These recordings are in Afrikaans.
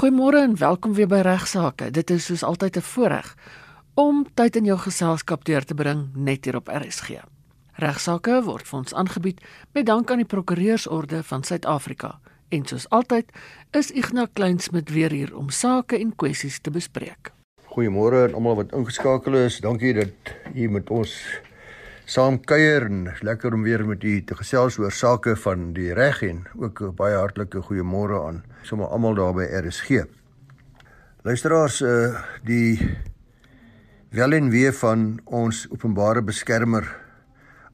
Goeiemôre en welkom weer by Regsake. Dit is soos altyd 'n voorreg om tyd in jou geselskap deur te bring net hier op RSG. Regsake word vir ons aangebied met dank aan die Prokureursorde van Suid-Afrika. En soos altyd is Ignas Kleinsmid weer hier om sake en kwessies te bespreek. Goeiemôre aan almal wat ingeskakel is. Dankie dat u met ons saam kuier en lekker om weer met u te gesels oor sake van die reg en ook 'n baie hartlike goeiemôre aan sommer almal daar by RSG. Luisteraars, uh die wel en wee van ons openbare beskermer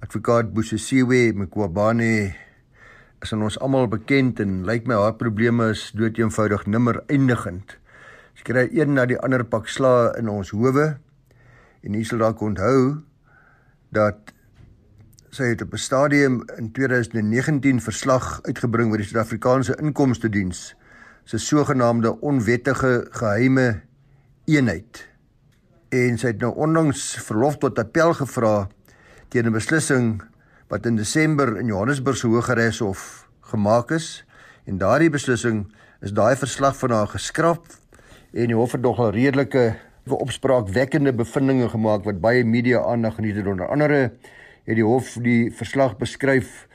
advokaat Bosisiwe Mkwabane is aan ons almal bekend en lyk my haar probleme is dood eenvoudig nimmer eindigend. Sy kry een na die ander pak sla in ons howe en jy sal dalk onthou dat sy het op 'n stadium in 2019 verslag uitgebring oor die Suid-Afrikaanse Inkomste Diens se sogenaamde onwettige geheime eenheid. En sy het nou onlangs verlof tot appel gevra teen 'n beslissing wat in Desember in Johannesburg se Hooggeregs Hof gemaak is. En daardie beslissing is daai verslag van haar geskraap en die hof het nog 'n redelike opspraakwekkende bevindinge gemaak wat baie media aandag geniet het. Onder andere het die hof die verslag beskryf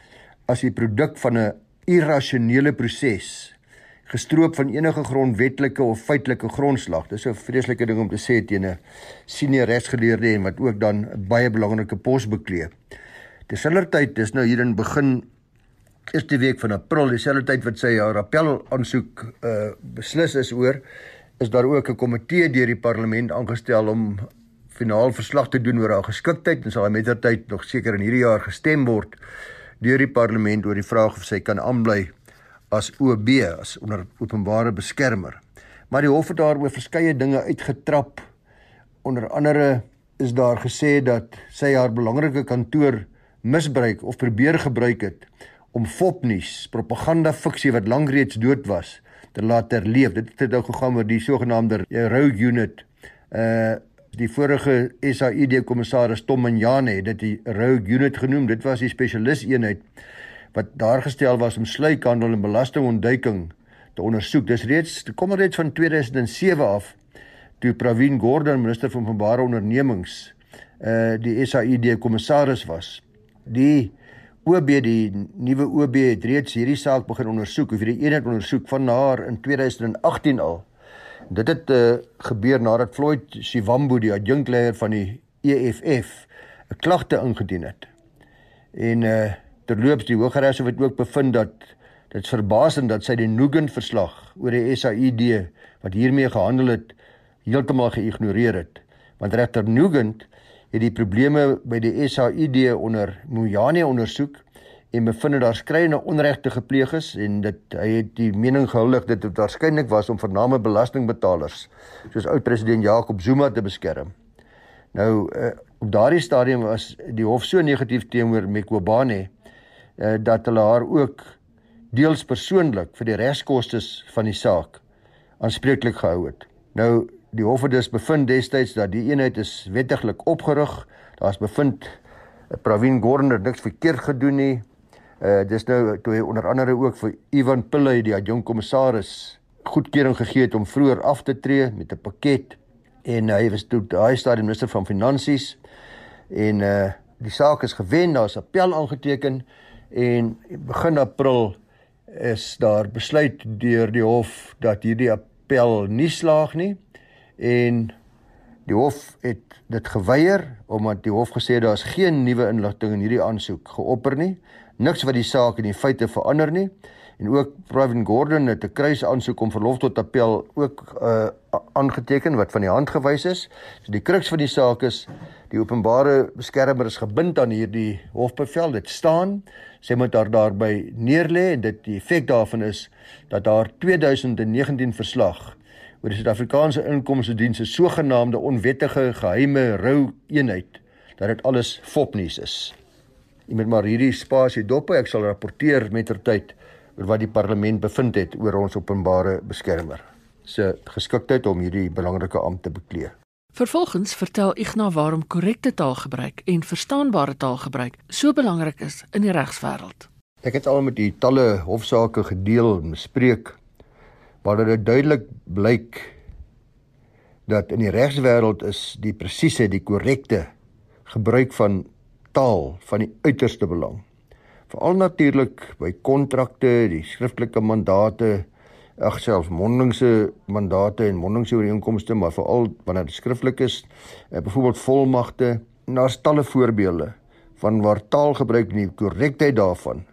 as die produk van 'n irrasionele proses gestroop van enige grondwetlike of feitelike grondslag. Dis 'n vreeslike ding om te sê teen 'n senior regsgeleerde en wat ook dan 'n baie belangrike pos beklee. Terselfdertyd dis nou hier in begin eerste week van April, dieselfde tyd wat sy haar appel aansoek uh beslis is oor, is daar ook 'n komitee deur die parlement aangestel om finaal verslag te doen oor haar geskiktheid en sal hy mettertyd nog seker in hierdie jaar gestem word deur die parlement oor die vraag of sy kan aanbly as OB as onder openbare beskermer. Maar die hof het daaroor verskeie dinge uitgetrap. Onder andere is daar gesê dat sy haar belangrike kantoor misbruik of probeer gebruik het om fopnuus, propaganda fiksie wat lank reeds dood was, te laat herleef. Dit het nou gegaan oor die sogenaamde Rogue Unit. Uh die vorige SAID kommissaris Tom Manjane het dit die Rogue Unit genoem. Dit was die spesialis eenheid wat daar gestel was om sluikhandel en belastingontduiking te ondersoek. Dis reeds kom reeds van 2007 af toe Pravin Gordhan minister van openbare ondernemings uh die SAID kommissaris was die OB die nuwe OB het reeds hierdie saak begin ondersoek, of hierdie eenheid ondersoek van haar in 2018 al. Dit het uh, gebeur nadat Floyd Shivambu die adjunkleier van die EFF 'n klagte ingedien het. En uh terloops die Hooggeregs het ook bevind dat dit verbasend dat sy die Nugan verslag oor die SAID wat hiermee gehandel het heeltemal geïgnoreer het. Want regter Nugan het die probleme by die SAID onder Mojane ondersoek en bevind dat daar skreeuende onregte gepleeg is en dit hy het die mening gehuldig dat dit waarskynlik was om vername belastingbetalers soos oud president Jacob Zuma te beskerm. Nou uh, op daardie stadium was die hof so negatief teenoor Mekobane uh, dat hulle haar ook deels persoonlik vir die regskoste van die saak aanspreeklik gehou het. Nou Die hof het dus bevind destyds dat die eenheid is wettiglik opgerig. Daar's bevind uh, Pravin Gordhan het niks verkeerd gedoen nie. Uh dis nou toe hy onder andere ook vir Ivan Pillay die adjunkkommissaris goedkeuring gegee het om vroeër af te tree met 'n pakket en hy was toe daai stadium minister van finansies en uh die saak is gewen, daar's appel aangeteken en begin April is daar besluit deur die hof dat hierdie appel nie slaag nie. En die hof het dit geweier omdat die hof gesê daar's geen nuwe inligting in hierdie aansoek geopper nie. Niks wat die saak in die feite verander nie. En ook Pravin Gordhan het 'n kruis aansoek om verlof tot appel ook uh, aangeteken wat van die hand gewys is. So die kruks van die saak is die openbare beskermer is gebind aan hierdie hofbevel. Dit staan sy moet daar daarby neerlê en dit die effek daarvan is dat haar 2019 verslag oor die Suid-Afrikaanse Inkomste Diens se sogenaamde onwettige geheime rou eenheid dat dit alles fopnuus is. Jy moet maar hierdie spasie dop hou. Ek sal rapporteer mettertyd oor wat die parlement bevind het oor ons openbare beskermer se geskiktheid om hierdie belangrike ampt te beklee. Vervolgens vertel Ignas waarom korrekte taalgebruik en verstaanbare taalgebruik so belangrik is in die regswêreld. Ek het al met die talle hofsaake gedeel en bespreek waar dit duidelik blyk dat in die regswêreld is die presiese, die korrekte gebruik van taal van die uiterste belang. Veral natuurlik by kontrakte, die skriftelike mandate, ag selfs mondelingse mandate en mondelingse ooreenkomste, maar veral wanneer dit skriftelik is, eh, byvoorbeeld volmagte, daar's talle voorbeelde van waar taalgebruik nie korrektheid daarvan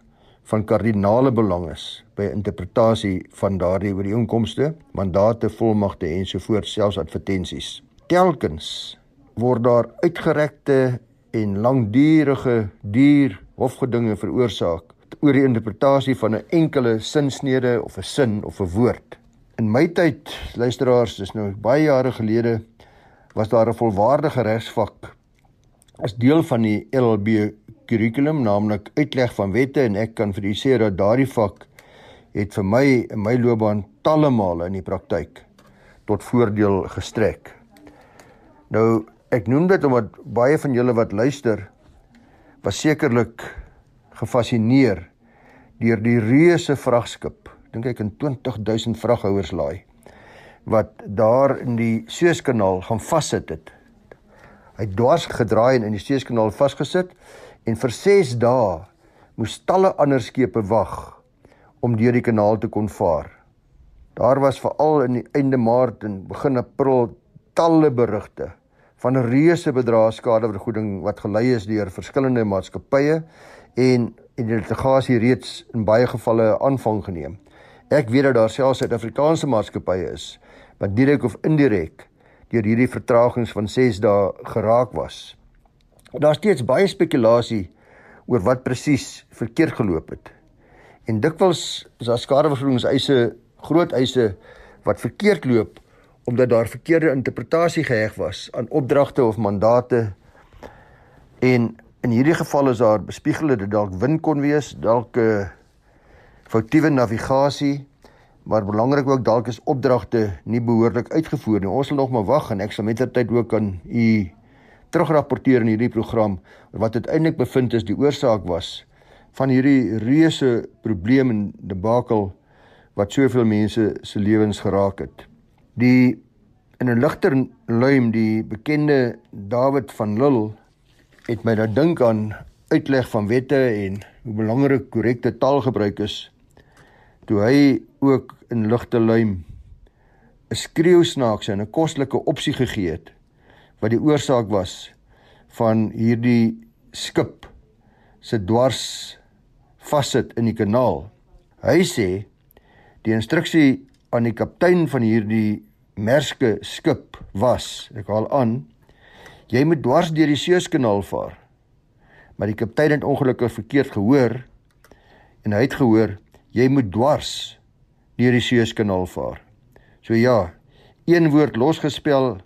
van kardinale belang is by interpretasie van daardie ooreenkomste, mandate, volmagte ensovoorts, selfs advertensies. Telkens word daar uitgerekte en langdurige duur hofgedinge veroorsaak oor die interpretasie van 'n enkele sinsnede of 'n sin of 'n woord. In my tyd, luisteraars, dis nou baie jare gelede, was daar 'n volwaardige regsvak as deel van die LLB kurrikulum, naamlik uitleg van wette en ek kan vir u sê dat daardie vak het vir my in my loopbaan talle male in die praktyk tot voordeel gestrek. Nou, ek noem dit omdat baie van julle wat luister was sekerlik gefassineer deur die reuse vragskip. Dink ek in 20000 vraghouers laai wat daar in die Suezkanaal gaan vassit het. Hy het dwars gedraai en in die Suezkanaal vasgesit en vir 6 dae moes talle ander skepe wag om deur die kanaal te kon vaar. Daar was veral in die einde Maart en begin April talle berigte van reuse bedrag skadevergoeding wat gelei is deur verskillende maatskappye en en die litigasie reeds in baie gevalle aanvang geneem. Ek weet dat daar selfs Suid-Afrikaanse maatskappye is wat direk of indirek deur hierdie vertragings van 6 dae geraak was. Daar's steeds baie spekulasie oor wat presies verkeerd geloop het. En dikwels is daar skadevergoedingseise, groot eise wat verkeerd loop omdat daar verkeerde interpretasie geheg was aan opdragte of mandate. En in hierdie geval is daar bespiegelde dit dalk wind kon wees, dalk 'n uh, foutiewe navigasie, maar belangrik ook dalk is opdragte nie behoorlik uitgevoer nie. Ons sal nog maar wag en ek sal mettertyd ook aan u terugrapporteer in hierdie program wat uiteindelik bevind is die oorsaak was van hierdie reuse probleem en debakel wat soveel mense se lewens geraak het. Die in 'n ligter luim die bekende David van Lille het my nou dink aan uitleg van wette en hoe belangrik korrekte taalgebruik is. Toe hy ook in ligte luim 'n skreeusnaakse en 'n kostelike opsie gegee het wat die oorsaak was van hierdie skip se dwars vassit in die kanaal. Hy sê die instruksie aan die kaptein van hierdie merske skip was, ek haal aan, jy moet dwars deur die Suezkanaal vaar. Maar die kaptein het ongelukkig verkeerd gehoor en hy het gehoor jy moet dwars deur die Suezkanaal vaar. So ja, een woord losgespel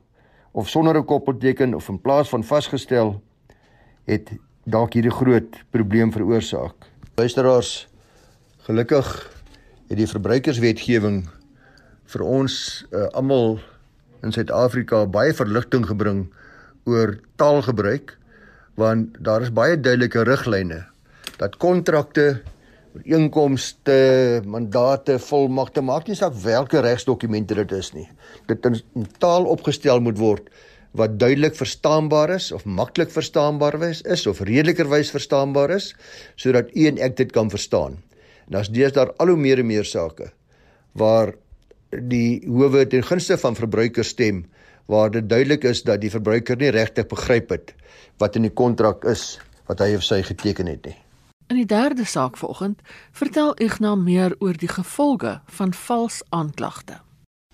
of sonder 'n koppelteken of in plaas van vasgestel het dalk hierdie groot probleem veroorsaak. Luisteraars, gelukkig het die verbruikerswetgewing vir ons uh, almal in Suid-Afrika baie verligting gebring oor taalgebruik want daar is baie duidelike riglyne dat kontrakte ooreenkomste, mandate, volmagte, maak nie saak watter regsdokumente dit is nie. Dit in, in taal opgestel moet word wat duidelik verstaanbaar is of maklik verstaanbaar is, is of redelikerwys verstaanbaar is sodat u en ek dit kan verstaan. En as dees daar al hoe meer en meer sake waar die howe ten gunste van verbruikers stem waar dit duidelik is dat die verbruiker nie regtig begryp het wat in die kontrak is wat hy of sy geteken het nie. In die derde saak vanoggend vertel Ignas meer oor die gevolge van vals aanklagte.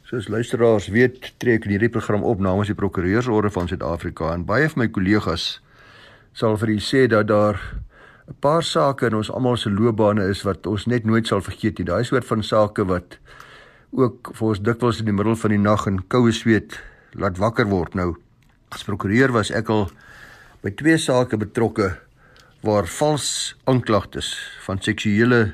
Soos luisteraars weet, tree ek hierdie program op namens die Prokureursorde van Suid-Afrika en baie van my kollegas sal vir u sê dat daar 'n paar sake in ons almal se loopbane is wat ons net nooit sal vergeet nie. Daai soort van sake wat ook vir ons dikwels in die middel van die nag in koue sweet laat wakker word. Nou, as prokureur was ek al by twee sake betrokke waar vals aanklagtes van seksuele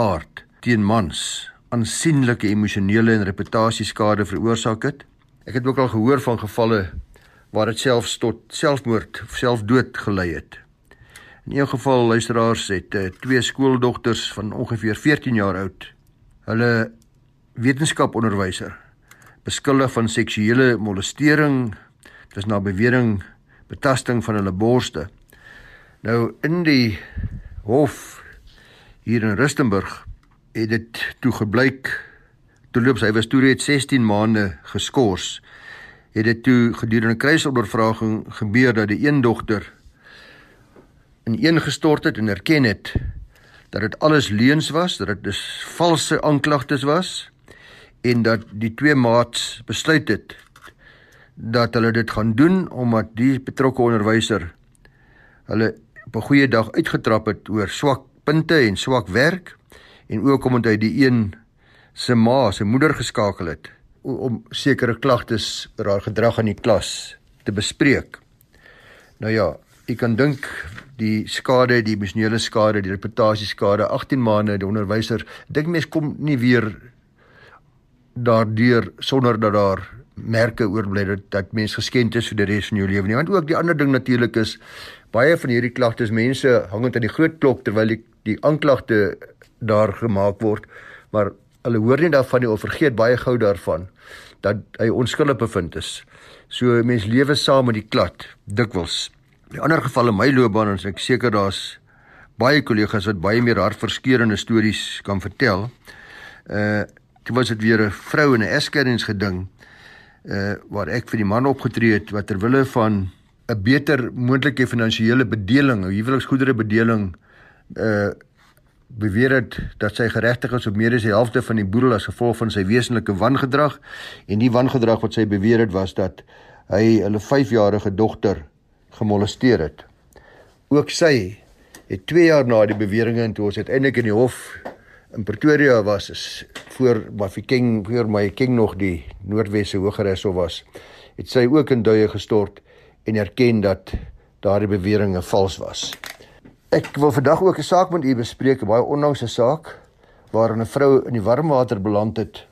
aard teen mans aansienlike emosionele en reputasieskade veroorsaak het. Ek het ook al gehoor van gevalle waar dit selfs tot selfmoord of selfdood gelei het. In een geval luisteraars het uh, twee skooldogters van ongeveer 14 jaar oud hulle wetenskaponderwyser beskuldig van seksuele molestering, dis na bewering betasting van hulle borste. Nou in die hof hier in Rustenburg het dit toe gebleik toe loop hy was toe reeds 16 maande geskort. Het dit toe gedurende kruisondervraging gebeur dat die een dogter in een gestort het en erken het dat dit alles leuns was, dat dit dus valse aanklagtes was en dat die twee maats besluit het dat hulle dit gaan doen omdat die betrokke onderwyser hulle op 'n goeie dag uitgetrap het oor swak punte en swak werk en ook omdat hy die een se ma, sy moeder geskakel het om sekere klagtes oor haar gedrag in die klas te bespreek. Nou ja, ek kan dink die skade, die emosionele skade, die reputasie skade, 18 maande die onderwyser, dink mens kom nie weer daardeur sonder dat daar merke oorbly dat dat mens geskend is vir die res van jou lewe nie. Want ook die ander ding natuurlik is baie van hierdie klagtes mense hangend aan die groot klok terwyl die, die aanklagte daar gemaak word, maar hulle hoor nie daarvan nie of vergeet baie gou daarvan dat hy onskuldig bevind is. So mens lewe saam met die klad dikwels. In ander gevalle my loopbaan en ek seker daar's baie kollegas wat baie meer hartverskeurende stories kan vertel. Uh Dit was dit weer 'n vrou in 'n eskerningsgeding uh waar ek vir die man opgetree het wat ter wille van 'n beter moontlike finansiële bedeling, huweliksgoedere bedeling uh beweer het dat sy geregtig is op meer as die helfte van die boedel as gevolg van sy wesenlike wangedrag en die wangedrag wat sy beweer het was dat hy hulle 5-jarige dogter gemolesteer het. Ook sy het 2 jaar na die beweringe en toe ons uiteindelik in die hof in Pretoria was is voor Mafikeng voor my King nog die Noordwesse Hogeres of was het sy ook in duie gestort en erken dat daardie beweringe vals was. Ek wil vandag ook 'n saak met u bespreek, 'n baie onlangse saak waarin 'n vrou in die warmwater beland het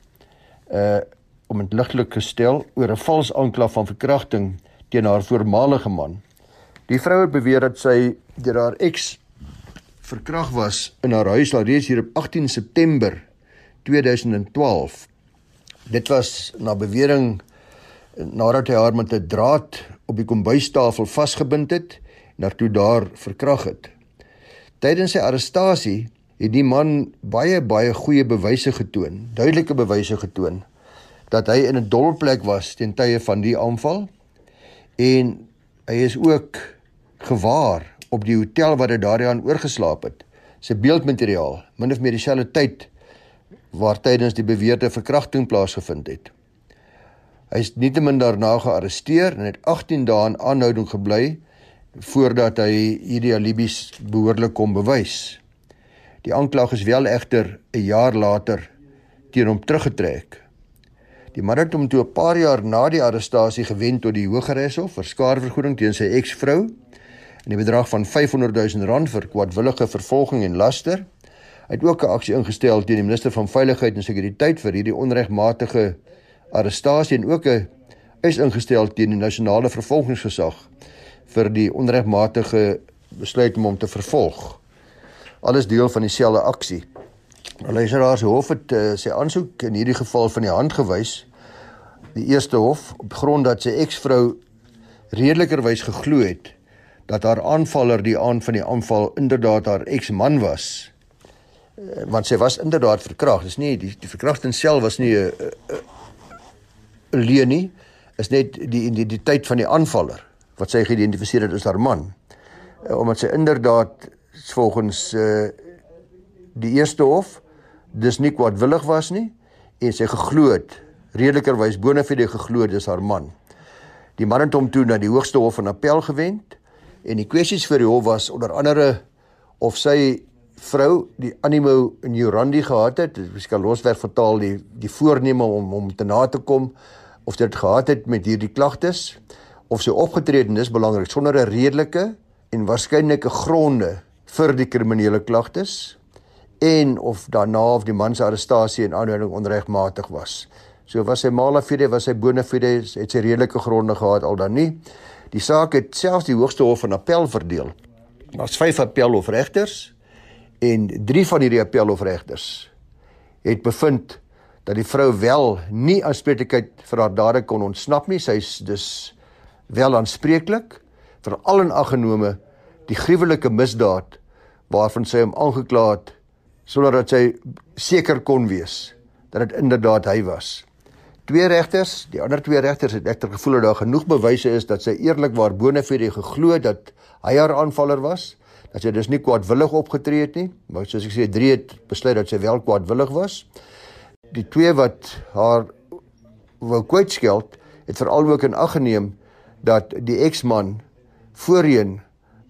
uh om dit ligtelik gestel oor 'n vals aanklag van verkrachting teen haar voormalige man. Die vrou het beweer dat sy deur haar eks verkrag was in haar huis al reeds hier op 18 September 2012. Dit was na bewering nadat hy haar met 'n draad op die kombuistafel vasgebind het en haar toe daar verkrag het. Tydens sy arrestasie het die man baie baie goeie bewyse getoon, duidelike bewyse getoon dat hy in 'n dolplek was teen tye van die aanval en hy is ook gewaar op die hotel waar hy daaraan oorgeslaap het. Sy beeldmateriaal, min of meer dieselfde tyd waar tydens die beweerde verkrachting plaasgevind het. Hy is nietemin daarna gearresteer en het 18 dae in aanhouding gebly voordat hy hierdie alibis behoorlik kon bewys. Die aanklag is wel egter 'n jaar later teen hom teruggetrek. Die man het hom toe 'n paar jaar na die arrestasie gewend tot die Hooggeregshof vir skadevergoeding teen sy eksvrou in die bedrag van 500 000 rand vir kwadwillige vervolging en laster. Hy het ook 'n aksie ingestel teen die minister van veiligheid en sekuriteit vir hierdie onregmatige arrestasie en ook 'n eis ingestel teen die nasionale vervolgingsgesag vir die onregmatige besluit om hom te vervolg. Alles deel van dieselfde aksie. Luisteraars hof het uh, sy aansoek in hierdie geval van die hand gewys. Die eerste hof op grond dat sy eksvrou redelikerwys geglo het dat haar aanvaller die aan van die aanval inderdaad haar eksman was. Eh, want sy was inderdaad verkragt dis nie die, die verkrachting self was nie 'n 'n leuen nie. Is net die identiteit van die aanvaller wat sy geïdentifiseer het as haar man. Eh, omdat sy inderdaad volgens uh, die eerste hof dis nie kwadwillig was nie en sy geglo het redelikerwys bonafide geglo dis haar man. Die man het hom toe na die hoogste hof van appel gewend En die kwessies vir die hof was onder andere of sy vrou die animo in Jurandi gehad het, dis kan loswerk vertaal die die voorneme om om te na te kom of dit gehad het met hierdie klagtes of sy en dis belangrik sonder 'n redelike en waarskynlike gronde vir die kriminele klagtes en of daarna of die man se arrestasie en aanhouding onregmatig was. So was sy malafide, was sy bonafide, het sy redelike gronde gehad al dan nie. Die saak het selfs die Hoogste Hof van Appel verdeel. Daar's 5 appelhofregters en 3 van hierdie appelhofregters het bevind dat die vrou wel nie aanspreeklikheid vir haar dade kon ontsnap nie. Sy's dus wel aanspreeklik vir al en aggenome die gruwelike misdaad waarvan sy hom aangekla het sonder dat sy seker kon wees dat dit inderdaad hy was. Twee regters, die ander twee regters het ekter gevoel dat daar genoeg bewyse is dat sy eerlikwaar bonafide geglo dat hy haar aanvaller was, dat sy dus nie kwaadwillig opgetree het nie, maar soos ek sê, drie het besluit dat sy wel kwaadwillig was. Die twee wat haar wou kwytskeld, het veral ook in ag geneem dat die eksman voorheen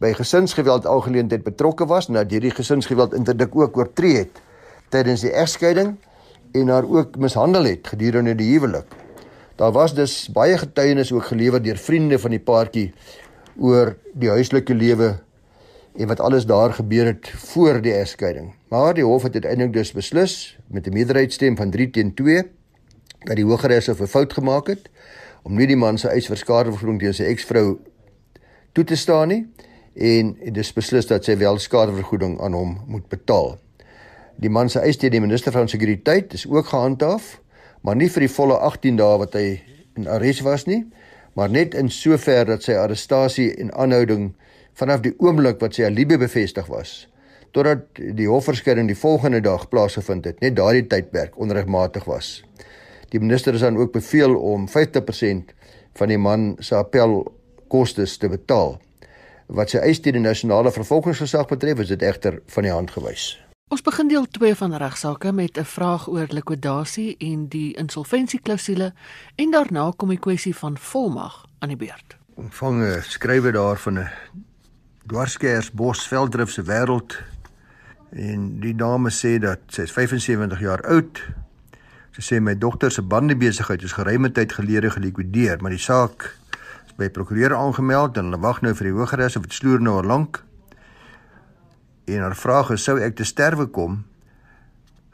by gesinsgeweld algeleentheid betrokke was en dat hierdie gesinsgeweld interdik ook oortree het tydens die egskeiding en haar ook mishandel het gedurende die huwelik. Daar was dus baie getuienis ook gelewer deur vriende van die paartjie oor die huislike lewe en wat alles daar gebeur het voor die egskeiding. Maar die hof het uiteindelik dus beslis met 'n meerderheidsstem van 3 teen 2 dat die Hooggeregs 'n fout gemaak het om nie die man se eis vir skadevergoeding teen sy eksvrou toe te staan nie en dit is beslis dat sy wel skadevergoeding aan hom moet betaal. Die man se eis teen die minister van sekuriteit is ook gehandhaaf, maar nie vir die volle 18 dae wat hy in arrest was nie, maar net in sover dat sy arrestasie en aanhouding vanaf die oomblik wat sy alibi bevestig was totdat die hofverskyning die volgende dag plaasgevind het, net daardie tydperk onregmatig was. Die minister is dan ook beveel om 50% van die man se appelkostes te betaal. Wat sy eis teen die nasionale vervolgingsgesag betref, is dit egter van die hand gewys. Ons begin deel 2 van regsaake met 'n vraag oor likwidasie en die insolvensieklausule en daarna kom die kwessie van volmag aan die beurt. Ontvang 'n skrywe daar van 'n dwarskers Bosveldrif se wêreld en die dame sê dat sy is 75 jaar oud. Sy sê my dogter se bandebesigheid is geruime tyd gelede gelikwideer, maar die saak by prokureur aangemeld en hulle wag nou vir die hogeres of dit sloer nou al lank. En haar vraag is sou ek te sterwe kom,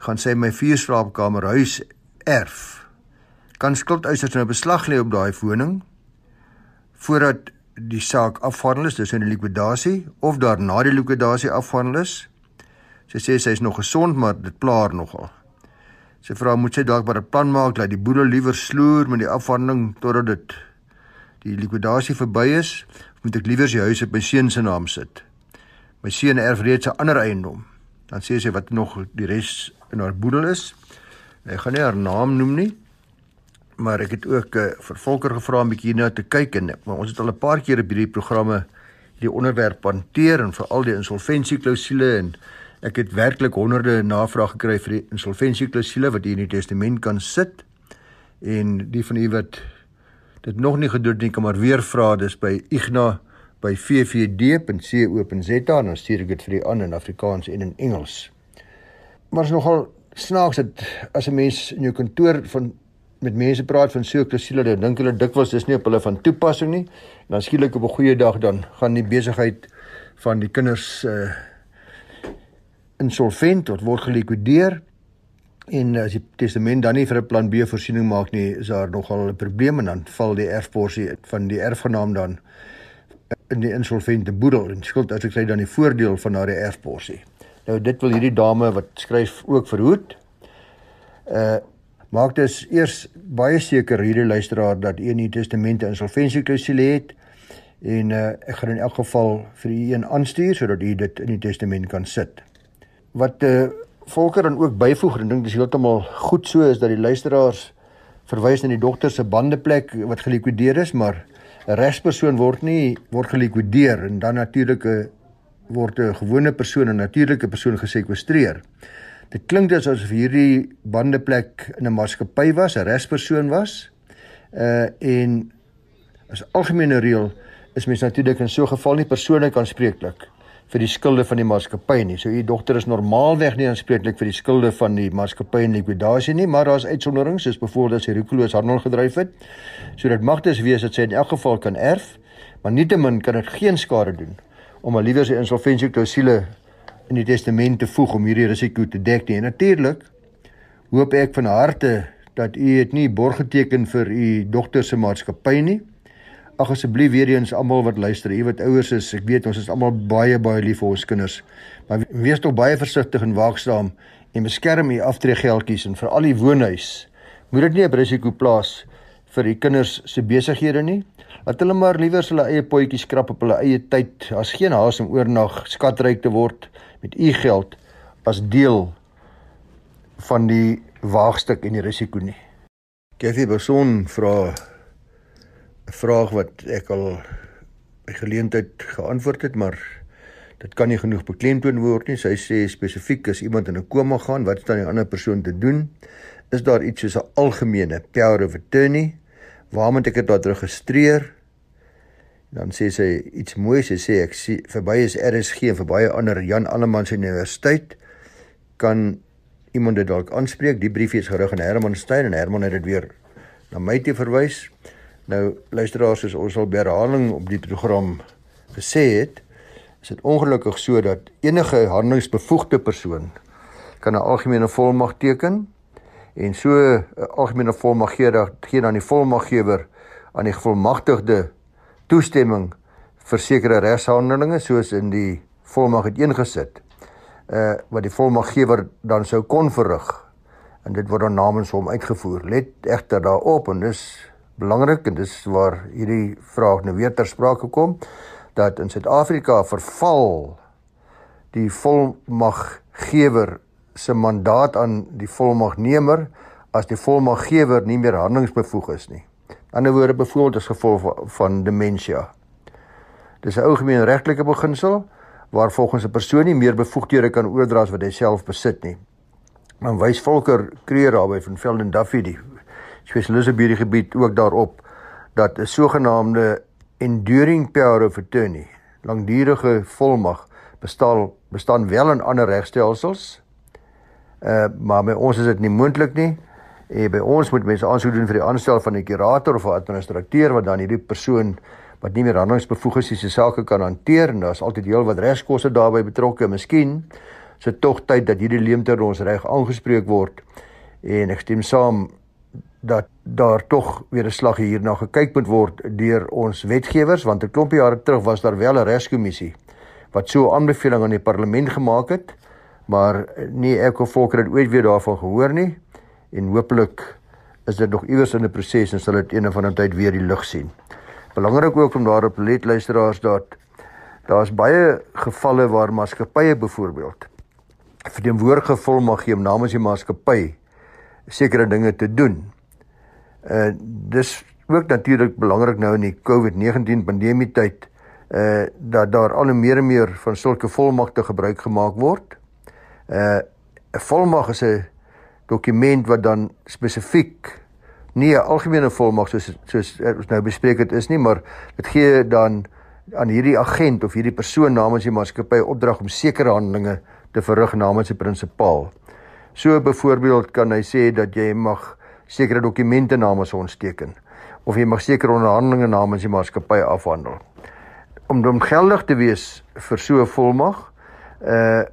gaan sy my vier slaapkamer huis erf. Kan skuldeisers nou beslag lê op daai woning voordat die saak afhandel is, dis in die likwidasie of daarna die likwidasie afhandel is? Sy sê sy is nog gesond, maar dit pla haar nogal. Sy vra moet sy dalk maar 'n plan maak dat die boedel liewer sloer met die afhandeling totdat dit die likwidasie verby is, moet ek liewer sy huis op my seun se naam sit. My seun erf reeds 'n ander eiendom. Dan sê sy wat nog die res in haar boedel is. Ek gaan nie haar naam noem nie. Maar ek het ook 'n uh, vir Volker gevra om bietjie na te kyk en maar ons het al 'n paar keer op hierdie programme die onderwerp hanteer en veral die insolvensieklausule en ek het werklik honderde navrae gekry vir die insolvensieklausule wat hier in die testament kan sit. En die van u wat dit nog nie gedoen nie, kan maar weer vra dis by igna by vvd.co.za en dan stuur ek dit vir die aan in Afrikaans en in Engels. Maar is nogal snaaks dat as 'n mens in jou kantoor van met mense praat van so 'n klousule, dan dink hulle dikwels dis nie op hulle van toepassing nie. En dan skielik op 'n goeie dag dan gaan die besigheid van die kinders uh insolvent of word gelikwideer En as die testament dan nie vir 'n plan B voorsiening maak nie, is daar nogal 'n probleem en dan val die erfporsie van die erfgenaam dan in die insolvente boedel en skuld as ek sê dan die voordeel van daardie erfporsie. Nou dit wil hierdie dame wat skryf ook verhoed. Uh maak dus eers baie seker hierdie luisteraar dat u in die testamente insolvensieklausule het en uh ek gaan in elk geval vir u een aanstuur sodat u dit in die testament kan sit. Wat uh Volker dan ook byvoeg en dink dis heeltemal goed so is dat die luisteraars verwys na die dogter se bandeplek wat gelikwideer is, maar 'n regspersoon word nie word gelikwideer en dan natuurlik 'n word 'n gewone persoon 'n natuurlike persoon gesekwestreer. Dit klink dus asof hierdie bandeplek in 'n maatskappy was, 'n regspersoon was. Uh en as algemene reël is mens natuurlik in so 'n geval nie persoonlik aanspreeklik vir die skulde van die maatskappy nie. So u dogter is normaalweg nie aanspreeklik vir die skulde van die maatskappy in likwidasie nie, maar daar's uitsonderings soos byvoorbeeld as sy roekeloos handel gedryf het. So dit mag dus wees dat sy in elk geval kan erf, maar nietemin kan dit geen skade doen om al liewer sy insolvensieklausule in die testament te voeg om hierdie risiko te dek nie. En natuurlik hoop ek van harte dat u dit nie borg geteken vir u dogter se maatskappy nie. Ag asseblief weer eens almal wat luister, jy wat ouers is, ek weet ons is almal baie baie lief vir ons kinders. Maar wees tog baie versigtig en waaksaam en beskerm u aftreegeldjies en vir al die woonhuis. Moet dit nie 'n risiko plaas vir die kinders se besighede nie. Laat hulle maar liewer hulle eie potjies skrap op hulle eie tyd. Daar's geen haas om oornag skatryk te word met u geld as deel van die waagstuk en die risiko nie. Kathy Beson vra vraag wat ek al by geleentheid geantwoord het, maar dit kan nie genoeg beklemtoon word nie. Sy sê spesifiek as iemand in 'n koma gaan, wat staan die ander persoon te doen? Is daar iets soos 'n algemene power of attorney? Waar moet ek dit registreer? Dan sê sy iets mooi, sy sê ek sê verby is RSG en vir baie ander Jan Alleman se universiteit kan iemand dit dalk aanspreek. Die briefie is gerig aan Herman Stein en Herman het dit weer na my toe verwys. Nou luisteraars, soos ons al herhaling op die program gesê het, is dit ongelukkig so dat enige handelingsbevoegde persoon kan 'n algemene volmag teken en so 'n algemene volmag gee gee dan die volmaggewer aan die gevolmagtigde toestemming vir sekere regshandelinge soos in die volmag het ingesit uh wat die volmaggewer dan sou kon verrig. En dit word dan namens hom uitgevoer. Let egter daarop en dis belangrik en dis waar hierdie vraag nou weer ter sprake kom dat in Suid-Afrika verval die volmaggewer se mandaat aan die volmagnemer as die volmaggewer nie meer handelingsbevoeg is nie. In ander woorde byvoorbeeld as gevolg van demensie. Dis 'n algemene regtelike beginsel waar volgens 'n persoon nie meer bevoegdhede kan oordra as wat hy self besit nie. Maar wys Volker Kreer daarby van Velden Duffy die spesialiste op hierdie gebied ook daarop dat 'n sogenaamde enduring power of attorney, langdurige volmag bestaan bestaan wel in ander regstelsels. Uh maar by ons is dit nie moontlik nie. En by ons moet mense aansoek doen vir die aanstel van 'n kurator of 'n administrateur wat dan hierdie persoon wat nie meer handelingsbevoeg is se sake kan hanteer en daar's altyd heel wat regskoste daarbey betrokke. Miskien is dit tog tyd dat hierdie leemte in ons reg aangespreek word. En ek stem saam dat daar tog weer 'n slag hierna gekyk moet word deur ons wetgewers want 'n klompie jare terug was daar wel 'n regskommissie wat so 'n aanbeveling aan die parlement gemaak het maar nie ek of volker het ooit weer daarvan gehoor nie en hopelik is dit nog iewers in 'n proses en sal dit een of ander tyd weer die lig sien. Belangrik ook om daarop let luisteraars dat daar's baie gevalle waar maatskappye byvoorbeeld verteenwoordige volmag gee om namens die maatskappy sekere dinge te doen. Uh dis ook natuurlik belangrik nou in die COVID-19 pandemie tyd uh dat daar al meer en meer van sulke volmagte gebruik gemaak word. Uh 'n volmag is 'n dokument wat dan spesifiek nie 'n algemene volmag soos soos ons nou bespreek het is nie, maar dit gee dan aan hierdie agent of hierdie persoon namens die maatskappy opdrag om sekere handelinge te verrig namens die prinsipaal. So byvoorbeeld kan hy sê dat jy mag sekere dokumente namens ons teken of jy mag sekere onderhandelinge namens die maatskappy afhandel. Om om geldig te wees vir so 'n volmag, uh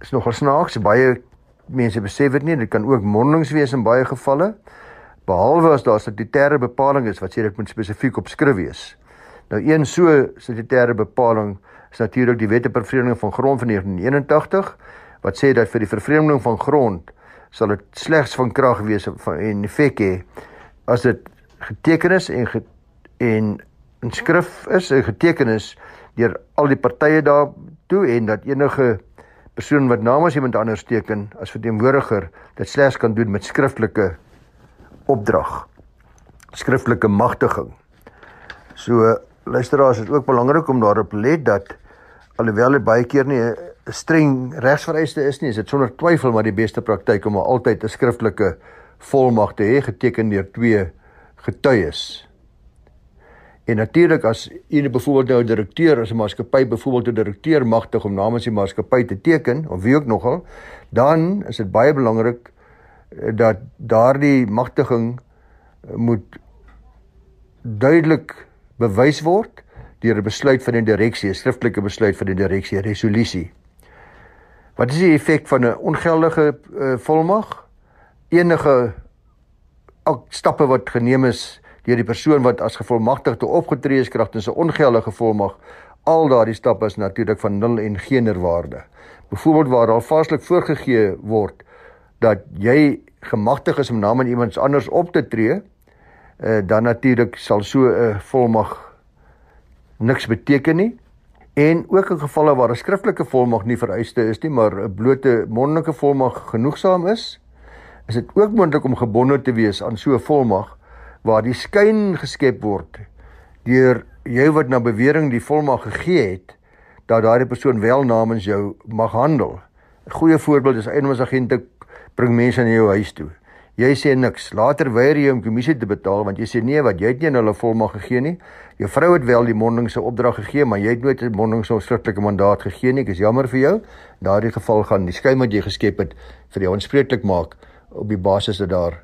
is nogal snaaks, baie mense besef dit nie, dit kan ook mondelings wees in baie gevalle. Behalwe as daar statutêre bepaling is wat sê dit moet spesifiek op skrif wees. Nou een so statutêre bepaling is natuurlik die Wet op Vervreemding van Grond van 1981 wat sê dat vir die vervreemding van grond sal dit slegs van krag wees van en effek hê as dit geteken is en ge, en in skrif is en geteken is deur al die partye daar toe en dat enige persoon wat namens iemand anders teken as verteenwoordiger dit slegs kan doen met skriftelike opdrag skriftelike magtiging. So luisteraars is ook belangrik om daarop let dat alhoewel dit baie keer nie streng regsvereiste is nie, is dit sonder twyfel maar die beste praktyk om altyd 'n skriftelike volmag te hê geteken deur twee getuies. En natuurlik as een byvoorbeeld nou 'n direkteur as 'n maatskappy byvoorbeeld 'n direkteur magtig om namens die maatskappy te teken of wie ook nogal, dan is dit baie belangrik eh, dat daardie magtiging eh, moet duidelik bewys word deur 'n besluit van die direksie, 'n skriftelike besluit van die direksie, resolusie. Wat is die effek van 'n ongeldige uh, volmag? Enige stappe wat geneem is deur die persoon wat as gevolmagtigde opgetree is kragtens 'n ongeldige volmag al daardie stappe is natuurlik van nul en geen waarde. Byvoorbeeld waar daar vaslik voorgegee word dat jy gemagtig is om namens iemand anders op te tree, uh, dan natuurlik sal so 'n uh, volmag niks beteken nie. En ook in gevalle waar 'n skriftelike volmag nie vereiste is nie, maar 'n blote mondelike volmag genoegsaam is, is dit ook moontlik om gebonde te wees aan so 'n volmag waar die skyn geskep word deur jy wat na bewering die volmag gegee het dat daardie persoon wel namens jou mag handel. 'n Goeie voorbeeld is eienaarsagente bring mense na jou huis toe. Jy sê niks. Later weier jy om kommissie te betaal want jy sê nee, wat jy het nie aan hulle volmag gegee nie. Jou vrou het wel die mondelingse opdrag gegee, maar jy het nooit 'n mondelingse skriftelike mandaat gegee nie. Ek is jammer vir jou. In daardie geval gaan die skyn wat jy geskep het vir jou onspreeklik maak op die basis dat daar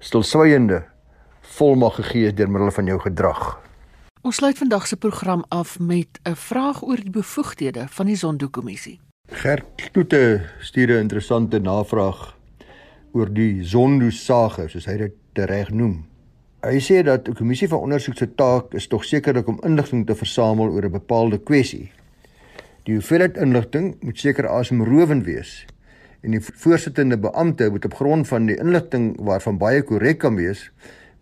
stilswygende volmag gegee is deur middel van jou gedrag. Ons sluit vandag se program af met 'n vraag oor die bevoegdhede van die Zondo-kommissie. Gert Kloete stuur 'n interessante navraag oor die Zondo-sage, soos hy dit reg noem. Hy sê dat 'n kommissie van ondersoek se taak is tog sekerlik om inligting te versamel oor 'n bepaalde kwessie. Die hoeveelheid inligting moet seker asemrowend wees en die voorsittende beampte moet op grond van die inligting waarvan baie korrek kan wees,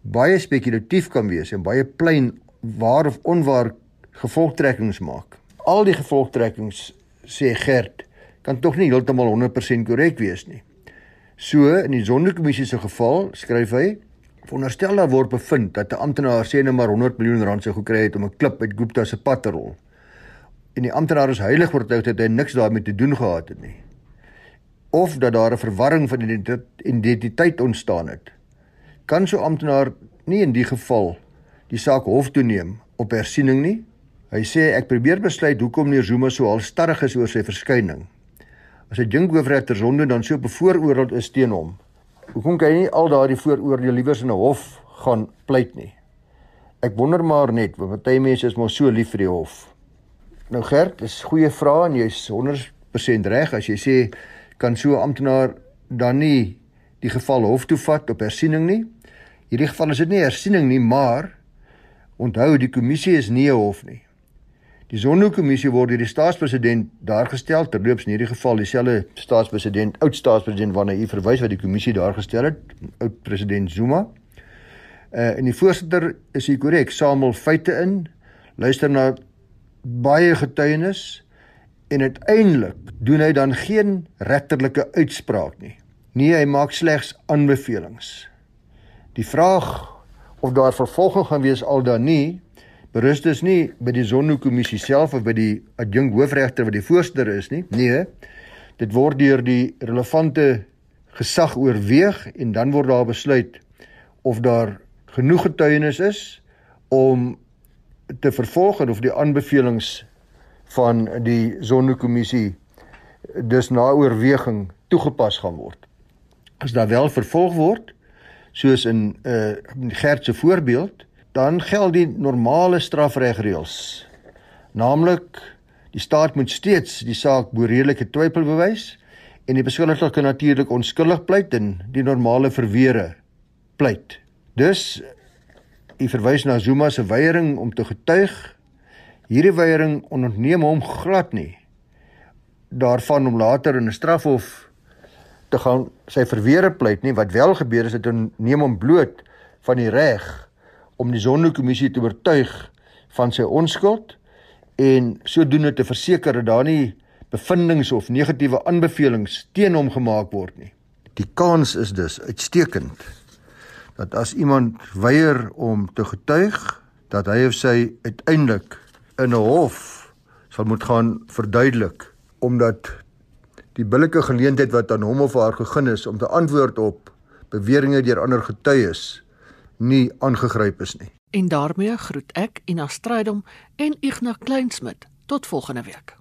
baie spekulatief kan wees en baie plein waar of onwaar gevolgtrekkings maak. Al die gevolgtrekkings sê Gert kan tog nie heeltemal 100% korrek wees nie. So in die Sonderkommissie se geval skryf hy veronderstel daar word bevind dat 'n amptenaar sê net maar 100 miljoen rand sou gekry het om 'n klip uit Gupta se pad te rol. En die amptenaar is heilig oortuig dat hy niks daarmee te doen gehad het nie. Of dat daar 'n verwarring van identiteit ontstaan het. Kan so amptenaar nie in die geval die saak hof toe neem op hersiening nie? Hy sê ek probeer besluit hoekom meneer Zuma so al starrig is oor sy verskyning as 'n dink hoofregter Zondo dan so bevooroordeel is teen hom. Hoekom kan hy nie al daardie vooroordeel liewers in 'n hof gaan pleit nie? Ek wonder maar net, want baie mense is mos so lief vir die hof. Nou Gert, dis goeie vrae en jy's 100% reg as jy sê kan so 'n amptenaar dan nie die geval hof toe vat op hersiening nie. Hierdie geval is dit nie hersiening nie, maar onthou die kommissie is nie 'n hof nie. Die Zondo-kommissie word deur die staatspresident daar gestel terloops in hierdie geval dieselfde staatspresident, oud staatspresident waarna u verwys wat die kommissie daar gestel het, oud president Zuma. Uh en die voorsitter is hier korrek, samel feite in, luister na baie getuienis en uiteindelik doen hy dan geen regterlike uitspraak nie. Nee, hy maak slegs aanbevelings. Die vraag of daar vervolging gaan wees al dan nie berus dus nie by die Zondo-kommissie self of by die adjunk hoofregter wat die voorsitter is nie. Nee. Dit word deur die relevante gesag oorweeg en dan word daar besluit of daar genoeg getuienis is om te vervolg en of die aanbevelings van die Zondo-kommissie dus na oorweging toegepas gaan word. As daar wel vervolg word, soos in uh Gert se voorbeeld, dan geld die normale strafregreëls. Naamlik die staat moet steeds die saak bo redelike twyfel bewys en die beskuldigde kan natuurlik onskuldig pleit en die normale verweere pleit. Dus u verwys na Zuma se weiering om te getuig. Hierdie weiering ontneem hom glad nie daarvan om later in 'n strafhof te gaan sy verweere pleit nie wat wel gebeur is dit neem hom bloot van die reg om die Sonderkommissie te oortuig van sy onskuld en sodoende te verseker dat daar nie bevindinge of negatiewe aanbevelings teen hom gemaak word nie. Die kans is dus uitstekend dat as iemand weier om te getuig dat hy of sy uiteindelik in 'n hof sal moet gaan verduidelik omdat die billike geleentheid wat aan hom of haar gegee is om te antwoord op beweringe deur ander getuies nie aangegryp is nie. En daarmee groet ek Ina Strydom en Ignas Kleinsmid tot volgende week.